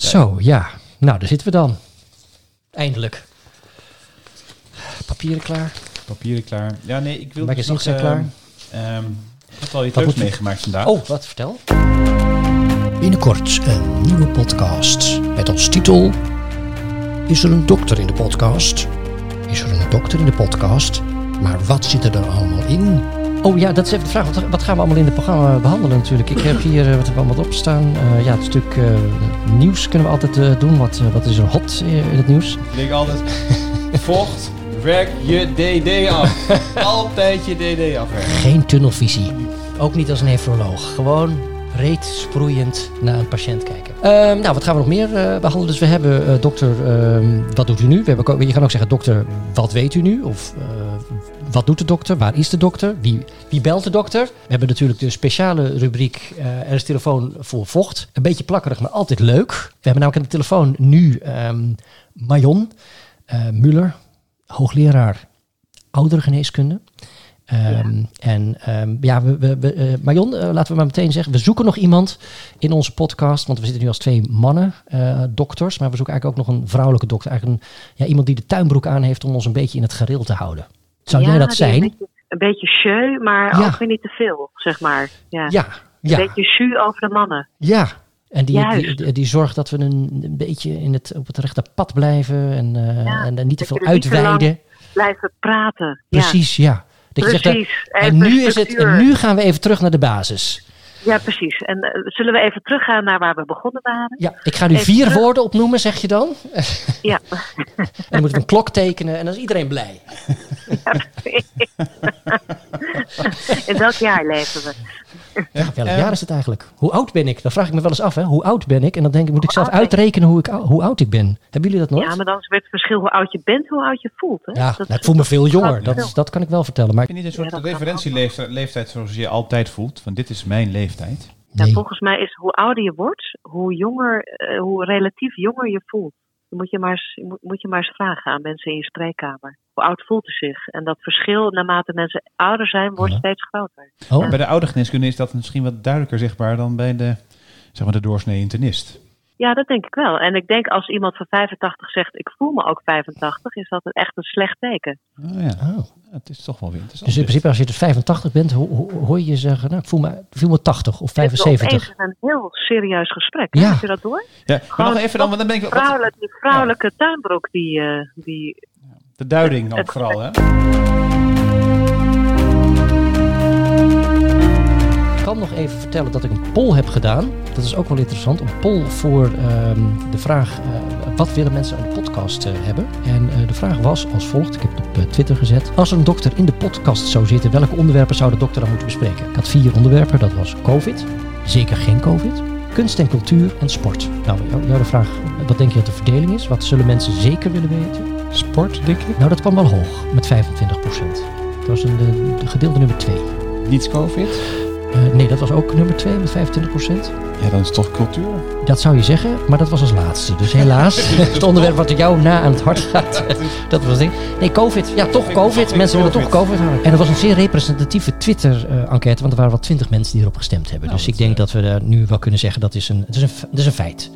Zo, ja. Nou, daar zitten we dan. Eindelijk. Papieren klaar. Papieren klaar. Ja, nee, ik wil Mijn dus nog... zijn ehm, ehm, ik heb al iets Wat leuks meegemaakt vandaag. Oh, wat vertel? Binnenkort een nieuwe podcast met als titel Is er een dokter in de podcast? Is er een dokter in de podcast? Maar wat zit er dan allemaal in? Oh ja, dat is even de vraag. Wat, wat gaan we allemaal in het programma behandelen natuurlijk? Ik heb hier, eh, wat hebben we allemaal op staan? Eh, ja, het stuk eh, nieuws kunnen we altijd doen. Wat, wat is er hot in het nieuws? Ik denk altijd, vocht, werk je DD af. Altijd je DD afwerken. Geen tunnelvisie. Ook niet als nefroloog. Gewoon reet sproeiend naar een patiënt kijken. Ehm, nou, wat gaan we nog meer eh, behandelen? Dus we hebben dokter, ehm, wat doet u nu? We hebben, je kan ook zeggen, dokter, wat weet u nu? Of wat doet de dokter? Waar is de dokter? Wie, wie belt de dokter? We hebben natuurlijk de speciale rubriek eh, Er is telefoon voor vocht. Een beetje plakkerig, maar altijd leuk. We hebben namelijk aan de telefoon nu ehm Marion eh Muller, hoogleraar ouderengeneeskunde. Ehm, En ehm, ja, we, we, we, eh, Marion, laten we maar meteen zeggen, we zoeken nog iemand in onze podcast, want we zitten nu als twee mannen, dokters, maar we zoeken eigenlijk ook nog een vrouwelijke dokter, eigenlijk een, ja, iemand die de tuinbroek aan heeft om ons een beetje in het gareel te houden. Zou jij Ja, dat die zijn? Een beetje, een beetje sjeu, maar Ja. ook weer niet te veel, zeg maar. Ja. Ja, Een beetje jus over de mannen. ja. En die, die, Juist. die, die zorgt dat we een, een beetje in het, op het rechte pad blijven en, eh, Ja, en, en niet te dat veel uitweiden. Blijven praten. Precies, ja. Dat je zegt, eh, Precies. en, nu is het, en nu gaan we even terug naar de basis. Ja, precies. En eh, zullen we even teruggaan naar waar we begonnen waren? Ja, ik ga nu Even vier terug. woorden opnoemen, zeg je dan? Ja. En dan moeten we een klok tekenen en dan is iedereen blij. In welk jaar leven we? Ja, welk Eh, jaar is het eigenlijk? Hoe oud ben ik? Dat vraag ik me wel eens af. Hè? Hoe oud ben ik? En dan denk ik, moet ik zelf uitrekenen hoe, ik, hoe oud ik ben. Hebben jullie dat nooit? Ja, maar dan is het verschil hoe oud je bent, hoe oud je voelt. Hè? Ja, Dat nou, ik voel me veel jonger. Dat, is- dat kan ik wel vertellen. Maar Heb je niet een soort referentieleeftijd leeftijd zoals je je altijd voelt? Van dit is mijn leeftijd. Ja, volgens mij is hoe ouder je wordt, hoe jonger, eh, hoe relatief jonger je voelt. Moet je, maar eens, moet, moet je maar eens vragen aan mensen in je spreekkamer. Hoe oud voelt u zich? En dat verschil, naarmate mensen ouder zijn, wordt Ja. steeds groter. Oh, Bij de oude geneeskunde is dat misschien wat duidelijker zichtbaar dan bij de, zeg maar, de doorsnee internist. Ja, dat denk ik wel. En ik denk als iemand van 85 zegt, ik voel me ook 85, is dat echt een slecht teken. Oh ja, oh. Het is toch wel weer interessant. Dus in principe als je dus 85 bent, ho- ho- hoor je je zeggen, nou, ik voel me, ik voel me 80 of Dit is 75. opeens een heel serieus gesprek. Ja. Heb je dat door? Ja, maar nog even dan, want dan ben ik Vrouwelijk, die vrouwelijke tuinbroek, die, eh, die De duiding ook Het- vooral, hè? Nog even vertellen dat ik een poll heb gedaan. Dat is ook wel interessant. Een poll voor ehm, de vraag: eh, wat willen mensen aan de podcast eh, hebben? En eh, de vraag was als volgt: ik heb het op Twitter gezet. Als er een dokter in de podcast zou zitten, welke onderwerpen zou de dokter dan moeten bespreken? Ik had vier onderwerpen: dat was COVID, zeker geen COVID, kunst en cultuur en sport. Nou, jou, jou de vraag: wat denk je dat de verdeling is? Wat zullen mensen zeker willen weten? Sport, denk ik. Nou, dat kwam wel hoog met 25% Dat was een de, de gedeelde nummer 2. Niets COVID. Nee, dat was ook nummer 2 met 25% Ja, dan is het toch cultuur. Dat zou je zeggen, maar dat was als laatste. Dus helaas, het onderwerp wat jou na aan het hart gaat, dat was het ding. Nee, COVID. Ja, toch COVID. Mensen willen toch COVID. Houden. En dat was een zeer representatieve Twitter-enquête, want er waren wel twintig mensen die erop gestemd hebben. Nou, dus ik denk eh, dat we daar nu wel kunnen zeggen, dat is een, het is een, het is een feit.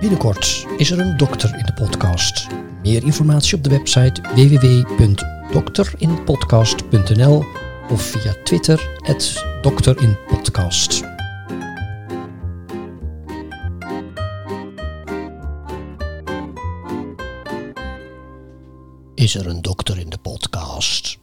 Binnenkort is er een dokter in de podcast. Meer informatie op de website www.dokterinpodcast.nl of via Twitter dokterinpodcast. Is er een dokter in de podcast?